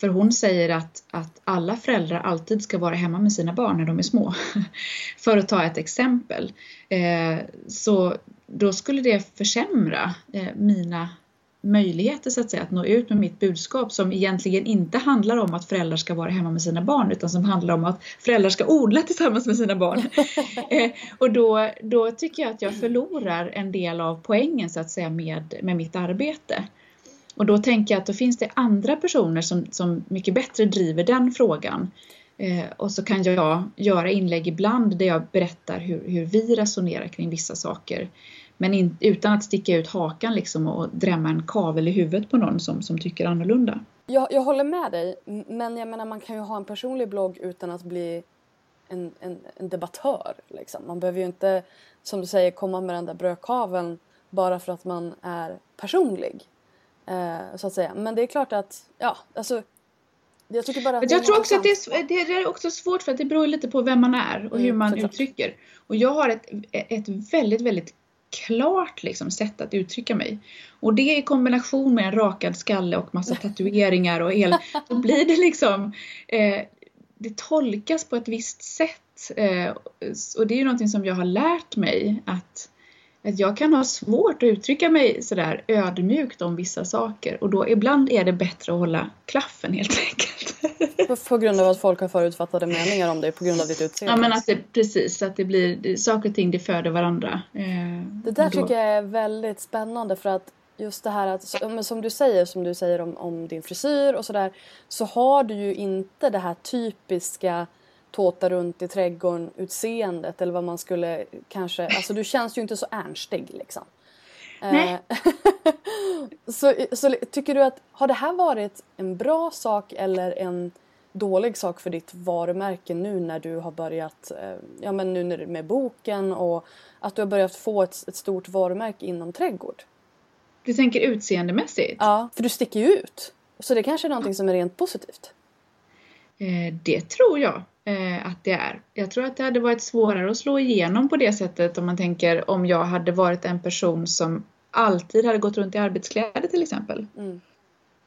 för hon säger att, att alla föräldrar alltid ska vara hemma med sina barn när de är små. [laughs] För att ta ett exempel. Eh, så då skulle det försämra eh, mina möjligheter så att säga att nå ut med mitt budskap som egentligen inte handlar om att föräldrar ska vara hemma med sina barn utan som handlar om att föräldrar ska odla tillsammans med sina barn. [laughs] eh, och då, då tycker jag att jag förlorar en del av poängen så att säga med, med mitt arbete. Och då tänker jag att då finns det andra personer som, som mycket bättre driver den frågan. Eh, och så kan jag göra inlägg ibland där jag berättar hur, hur vi resonerar kring vissa saker. Men in, utan att sticka ut hakan liksom och drämma en kavel i huvudet på någon som, som tycker annorlunda. Jag, jag håller med dig, men jag menar man kan ju ha en personlig blogg utan att bli en, en, en debattör. Liksom. Man behöver ju inte, som du säger, komma med den där brödkaveln bara för att man är personlig. Eh, så att säga. Men det är klart att, ja, alltså jag tycker bara att jag tror också att det är, det är också svårt för att det beror lite på vem man är och mm, hur man uttrycker. Och jag har ett, ett väldigt, väldigt klart liksom, sätt att uttrycka mig. Och det i kombination med en rakad skalle och massa [laughs] tatueringar och hela, då blir det liksom, eh, det tolkas på ett visst sätt. Eh, och det är ju någonting som jag har lärt mig att att jag kan ha svårt att uttrycka mig sådär ödmjukt om vissa saker och då ibland är det bättre att hålla klaffen helt [laughs] enkelt. På grund av att folk har förutfattade meningar om dig på grund av ditt utseende? Ja men att det, precis, att det blir saker och ting det föder varandra. Eh, det där tycker jag är väldigt spännande för att just det här att, som du säger, som du säger om, om din frisyr och sådär, så har du ju inte det här typiska tåta runt i trädgården utseendet eller vad man skulle kanske, alltså du känns ju inte så ernstig liksom. Nej. Eh, [laughs] så, så tycker du att, har det här varit en bra sak eller en dålig sak för ditt varumärke nu när du har börjat, eh, ja men nu med boken och att du har börjat få ett, ett stort varumärke inom trädgård? Du tänker utseendemässigt? Ja, för du sticker ju ut. Så det kanske är någonting som är rent positivt? Eh, det tror jag eh, att det är. Jag tror att det hade varit svårare att slå igenom på det sättet om man tänker om jag hade varit en person som alltid hade gått runt i arbetskläder till exempel. Mm.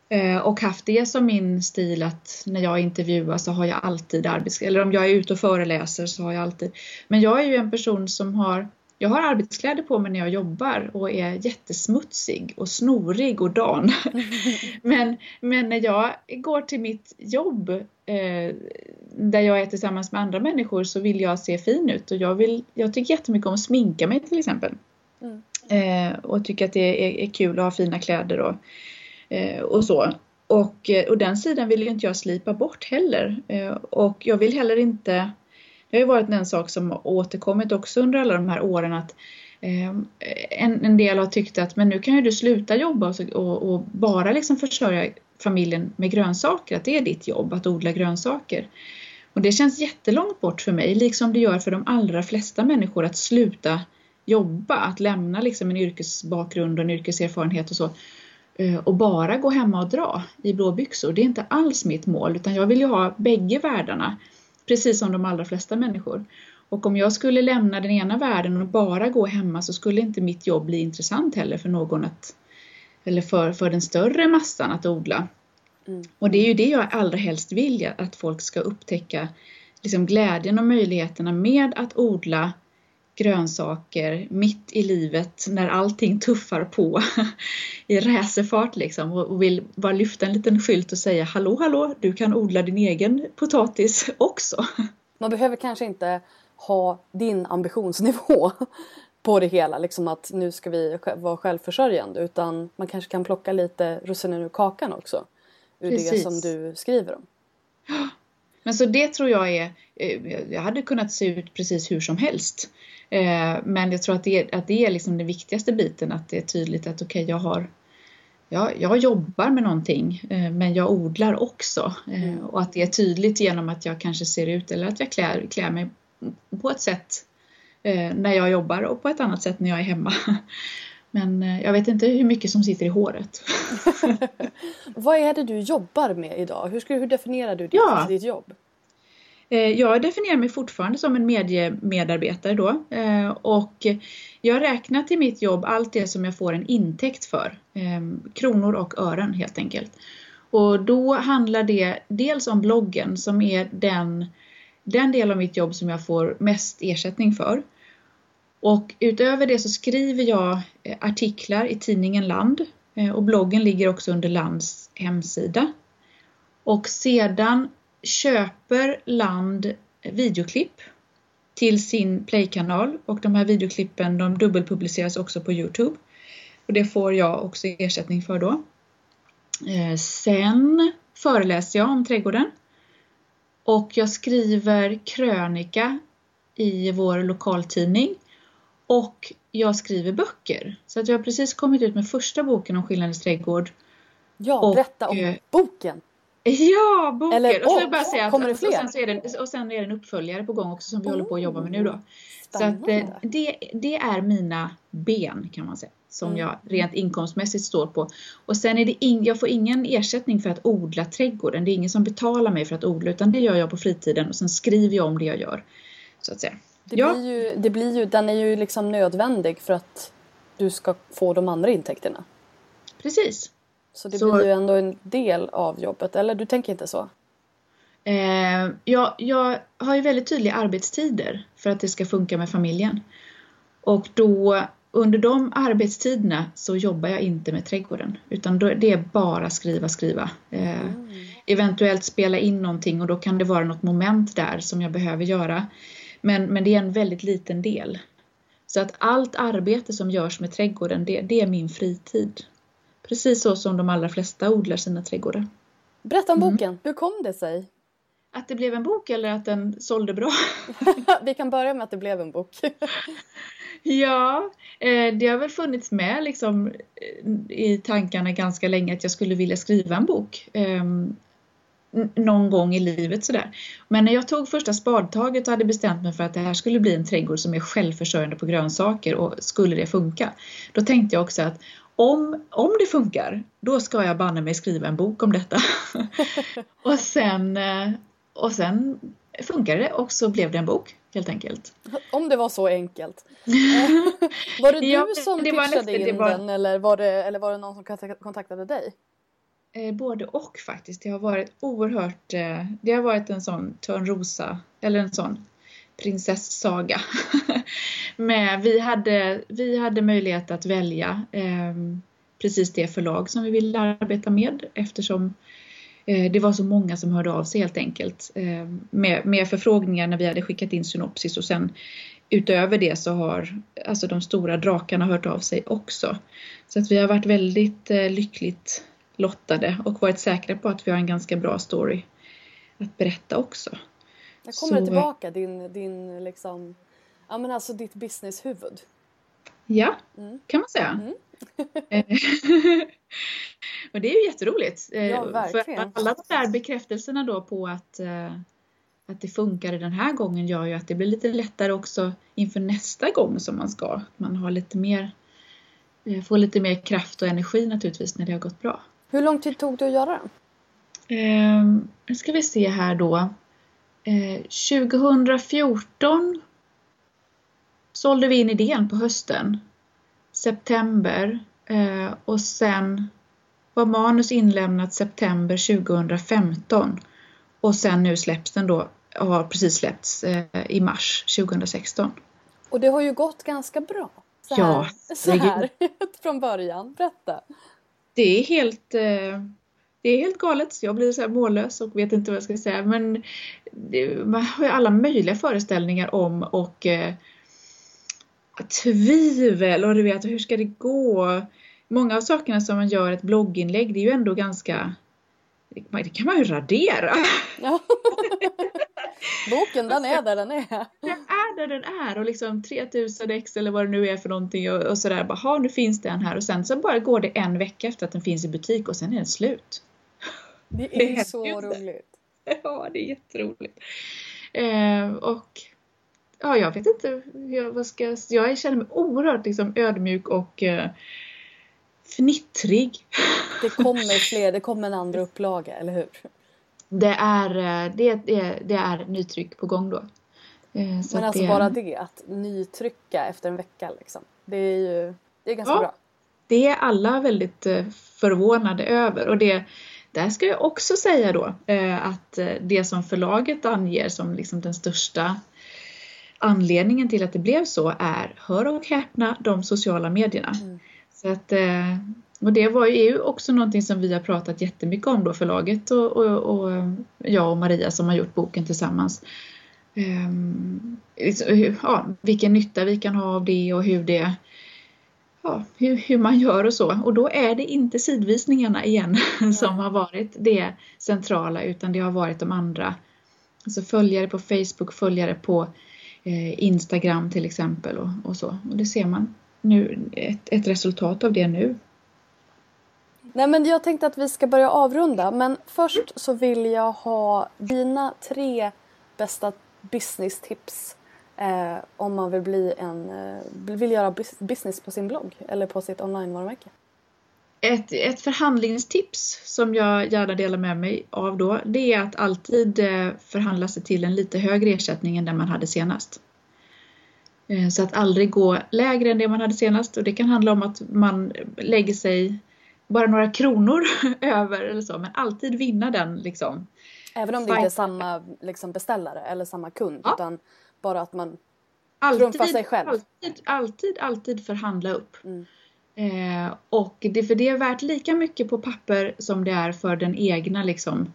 Eh, och haft det som min stil att när jag intervjuar så har jag alltid arbetskläder. Eller om jag är ute och föreläser så har jag alltid. Men jag är ju en person som har jag har arbetskläder på mig när jag jobbar och är jättesmutsig och snorig och dan. [laughs] men, men när jag går till mitt jobb eh, där jag är tillsammans med andra människor så vill jag se fin ut och jag, vill, jag tycker jättemycket om att sminka mig till exempel. Mm. Eh, och tycker att det är, är, kul att ha fina kläder och, eh, och så. Och, eh, och den sidan vill ju inte jag slipa bort heller. Eh, och jag vill heller inte det har ju varit en sak som återkommit också under alla de här åren att ehm, en, en del har tyckt att men nu kan ju du sluta jobba och, och, och, bara liksom försörja familjen med grönsaker, att det är ditt jobb att odla grönsaker. Och det känns jättelångt bort för mig, liksom det gör för de allra flesta människor att sluta jobba, att lämna liksom en yrkesbakgrund och en yrkeserfarenhet och så eh, och bara gå hemma och dra i blå byxor. Det är inte alls mitt mål utan jag vill ju ha bägge världarna, precis som de allra flesta människor. Och om jag skulle lämna den ena världen och bara gå hemma så skulle inte mitt jobb bli intressant heller för någon att, eller för, för den större massan att odla. Mm. Och det är ju det jag allra helst vill, att folk ska upptäcka liksom glädjen och möjligheterna med att odla grönsaker mitt i livet när allting tuffar på [laughs] i racerfart liksom och vill bara lyfta en liten skylt och säga hallå hallå du kan odla din egen potatis också. [laughs] Man behöver kanske inte ha din ambitionsnivå [laughs] på det hela, liksom att nu ska vi vara självförsörjande utan man kanske kan plocka lite russinen ur kakan också. Ur Precis. det som du skriver om. [gasps] Men så det tror jag är, eh, jag hade kunnat se ut precis hur som helst. Eh, men jag tror att det, är, att det är liksom den viktigaste biten, att det är tydligt att okej, okay, jag har jag, jag jobbar med någonting eh, men jag odlar också mm. och att det är tydligt genom att jag kanske ser ut eller att jag klär, klär mig på ett sätt när jag jobbar och på ett annat sätt när jag är hemma. [laughs] Men jag vet inte hur mycket som sitter i håret. [laughs] Vad är det du jobbar med idag? Hur, ska, hur definierar du ditt, ja. ditt jobb? Eh, jag definierar mig fortfarande som en mediemedarbetare då eh, och jag räknar till mitt jobb allt det som jag får en intäkt för. Ehm, kronor och ören helt enkelt. Och då handlar det dels om bloggen som är den, den del av mitt jobb som jag får mest ersättning för. Och utöver det så skriver jag eh, artiklar i tidningen Land eh, och bloggen ligger också under Lands hemsida. Och sedan köper Land videoklipp till sin Play-kanal och de här videoklippen de dubbelpubliceras också på Youtube. Och det får jag också ersättning för då. Eh, sen föreläser jag om trädgården och jag skriver krönika i vår lokaltidning och jag skriver böcker. Så att jag har precis kommit ut med första boken om Skillnadens trädgård. Ja, berätta om eh, boken! Ja, boken! Eller, och så bara säga det fler? Och sen, så är det, och sen är det en uppföljare på gång också som vi oh, håller på att jobba med nu då. Spännande. Så att eh, det, det är mina ben kan man säga som mm. jag rent inkomstmässigt står på. Och sen är det in, jag får ingen ersättning för att odla trädgården. Det är ingen som betalar mig för att odla utan det gör jag på fritiden och sen skriver jag om det jag gör. Så att säga. Det, ja. blir ju, det blir ju, den är ju liksom nödvändig för att du ska få de andra intäkterna. Precis. Så det så, blir ju ändå en del av jobbet, eller du tänker inte så? Eh, jag, jag har ju väldigt tydliga arbetstider för att det ska funka med familjen. Och då under de arbetstiderna så jobbar jag inte med trädgården utan då, det är bara skriva, skriva. Eh, mm. Eventuellt spela in någonting och då kan det vara något moment där som jag behöver göra. Men, men det är en väldigt liten del. Så att allt arbete som görs med trädgården det, det är min fritid. Precis så som de allra flesta odlar sina trädgårdar. Berätta om mm. boken, hur kom det sig? Att det blev en bok eller att den sålde bra? [laughs] Vi kan börja med att det blev en bok. [laughs] ja, eh, det har väl funnits med liksom eh, i tankarna ganska länge att jag skulle vilja skriva en bok. Någon gång i livet sådär. Men när jag tog första spadtaget och hade bestämt mig för att det här skulle bli en trädgård som är självförsörjande på grönsaker och skulle det funka. Då tänkte jag också att om, om det funkar, då ska jag banne mig skriva en bok om detta. [laughs] och, sen, eh, och sen funkade det och så blev det en bok helt enkelt. Om det var så enkelt. [laughs] var det du ja, som det pitchade in var... den eller var, det, eller var det någon som kontaktade dig? Eh, både och faktiskt. Det har varit oerhört, eh, det har varit en sån Törnrosa, eller en sån prinsessaga. [laughs] Men vi hade, vi hade möjlighet att välja eh, precis det förlag som vi ville arbeta med eftersom eh, det var så många som hörde av sig helt enkelt ehm, med, med förfrågningar när vi hade skickat in synopsis och sen utöver det så har alltså de stora drakarna hört av sig också. Så att vi har varit väldigt eh, lyckligt lottade och varit säkra på att vi har en ganska bra story att berätta också. Jag kommer så... tillbaka, din, din liksom, ja men alltså ditt businesshuvud. Ja, mm. kan man säga. Mm. [laughs] och det är ju jätteroligt. Ja, verkligen. För alla de där bekräftelserna då på att, eh, att det funkade den här gången gör ju att det blir lite lättare också inför nästa gång som man ska. Man har lite mer, eh, får lite mer kraft och energi naturligtvis när det har gått bra. Hur lång tid tog det att göra den? Eh, nu ska vi se här då. Eh, 2014 sålde vi in idén på hösten. September eh, och sen var manus inlämnat september 2015 och sen nu släpps den då, har precis släppts eh, i mars 2016. Och det har ju gått ganska bra. Så Ja, här, så här [laughs] från början. Berätta. Det är helt eh, det är helt galet. Jag blir så här mållös och vet inte vad jag ska säga. Men det, man har ju alla möjliga föreställningar om och eh, tvivel och du vet hur ska det gå? Många av sakerna som man gör ett blogginlägg det är ju ändå ganska det kan man ju radera. Ja. [laughs] Boken den är där den är. Den är där den är och liksom 3000 ex eller vad det nu är för någonting och, och sådär. Bara, nu finns den här och sen så bara går det en vecka efter att den finns i butik och sen är den slut. Det [laughs] är, Det så roligt. [laughs] Ja, det är jätteroligt. Eh, och ja, jag vet inte hur jag, vad ska, jag känner mig oerhört liksom, ödmjuk och eh, fnittrig. [laughs] Det kommer fler, det kommer en andra upplaga, eller hur? Det är, eh, det, det, det är nytryck på gång då. Eh, så Men att alltså det, bara det, att nytrycka efter en vecka liksom. Det är ju det är ganska Ja. bra. det är alla väldigt eh, förvånade över och det där ska jag också säga då eh, att det som förlaget anger som liksom den största anledningen till att det blev så är, hör och häpna, de sociala medierna. Så att, och det var ju också någonting som vi har pratat jättemycket om då, förlaget och, och, och jag och Maria som har gjort boken tillsammans. Ehm, liksom ja, vilken nytta vi kan ha av det och hur det ja, hur, hur man gör och så. Och då är det inte sidvisningarna igen [laughs] som har varit det centrala utan det har varit de andra. Alltså följare på Facebook, följare på eh, Instagram till exempel och, och så. Och det ser man nu, ett, ett resultat av det nu. Nej men jag tänkte att vi ska börja avrunda men först så vill jag ha dina tre bästa business-tips eh, om man vill bli en, eh, vill göra business på sin blogg eller på sitt online-varumärke. Ett, ett förhandlingstips som jag gärna delar med mig av då, det är att alltid eh, förhandla sig till en lite högre ersättning än den man hade senast. Eh, så att aldrig gå lägre än det man hade senast och det kan handla om att man lägger sig bara några kronor [laughs] över eller så, men alltid vinna den liksom. Även om det inte är samma liksom, beställare eller samma kund Ja. utan bara att man Alltid, Trumfa sig själv. alltid, alltid, alltid förhandla upp. Mm. Eh, och det, för det är värt lika mycket på papper som det är för den egna liksom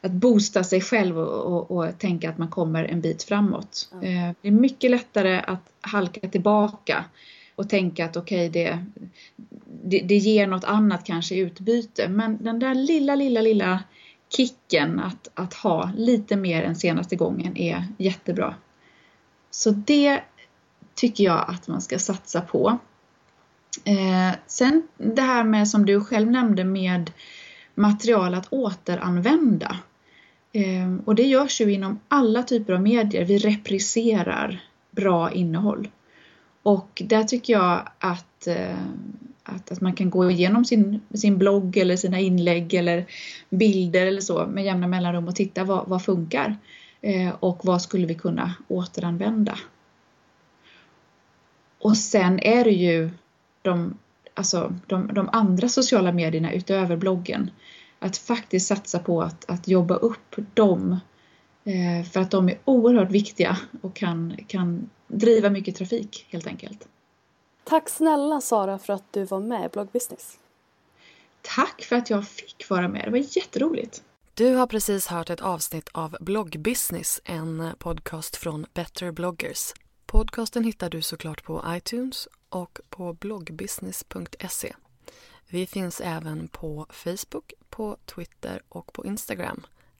att boosta sig själv och, och, och tänka att man kommer en bit framåt. Eh, det är mycket lättare att halka tillbaka och tänka att okej det, det, det ger något annat kanske i utbyte. Men den där lilla, lilla, lilla kicken att, att ha lite mer än senaste gången är jättebra. Så det tycker jag att man ska satsa på. Eh, sen det här med som du själv nämnde med material att återanvända. Eh, och det görs ju inom alla typer av medier. Vi repriserar bra innehåll. Och där tycker jag att, eh, att, att man kan gå igenom sin, sin blogg eller sina inlägg eller bilder eller så med jämna mellanrum och titta vad, vad funkar eh, och vad skulle vi kunna återanvända. Och sen är det ju de, alltså, de, de andra sociala medierna utöver bloggen. Att faktiskt satsa på att, att jobba upp dem. Eh, för att de är oerhört viktiga och kan, kan driva mycket trafik helt enkelt. Tack snälla Sara för att du var med i Bloggbusiness. Tack för att jag fick vara med, det var jätteroligt. Du har precis hört ett avsnitt av Bloggbusiness, en podcast från Better bloggers. Podcasten hittar du såklart på iTunes och på bloggbusiness.se. Vi finns även på Facebook, på Twitter och på Instagram,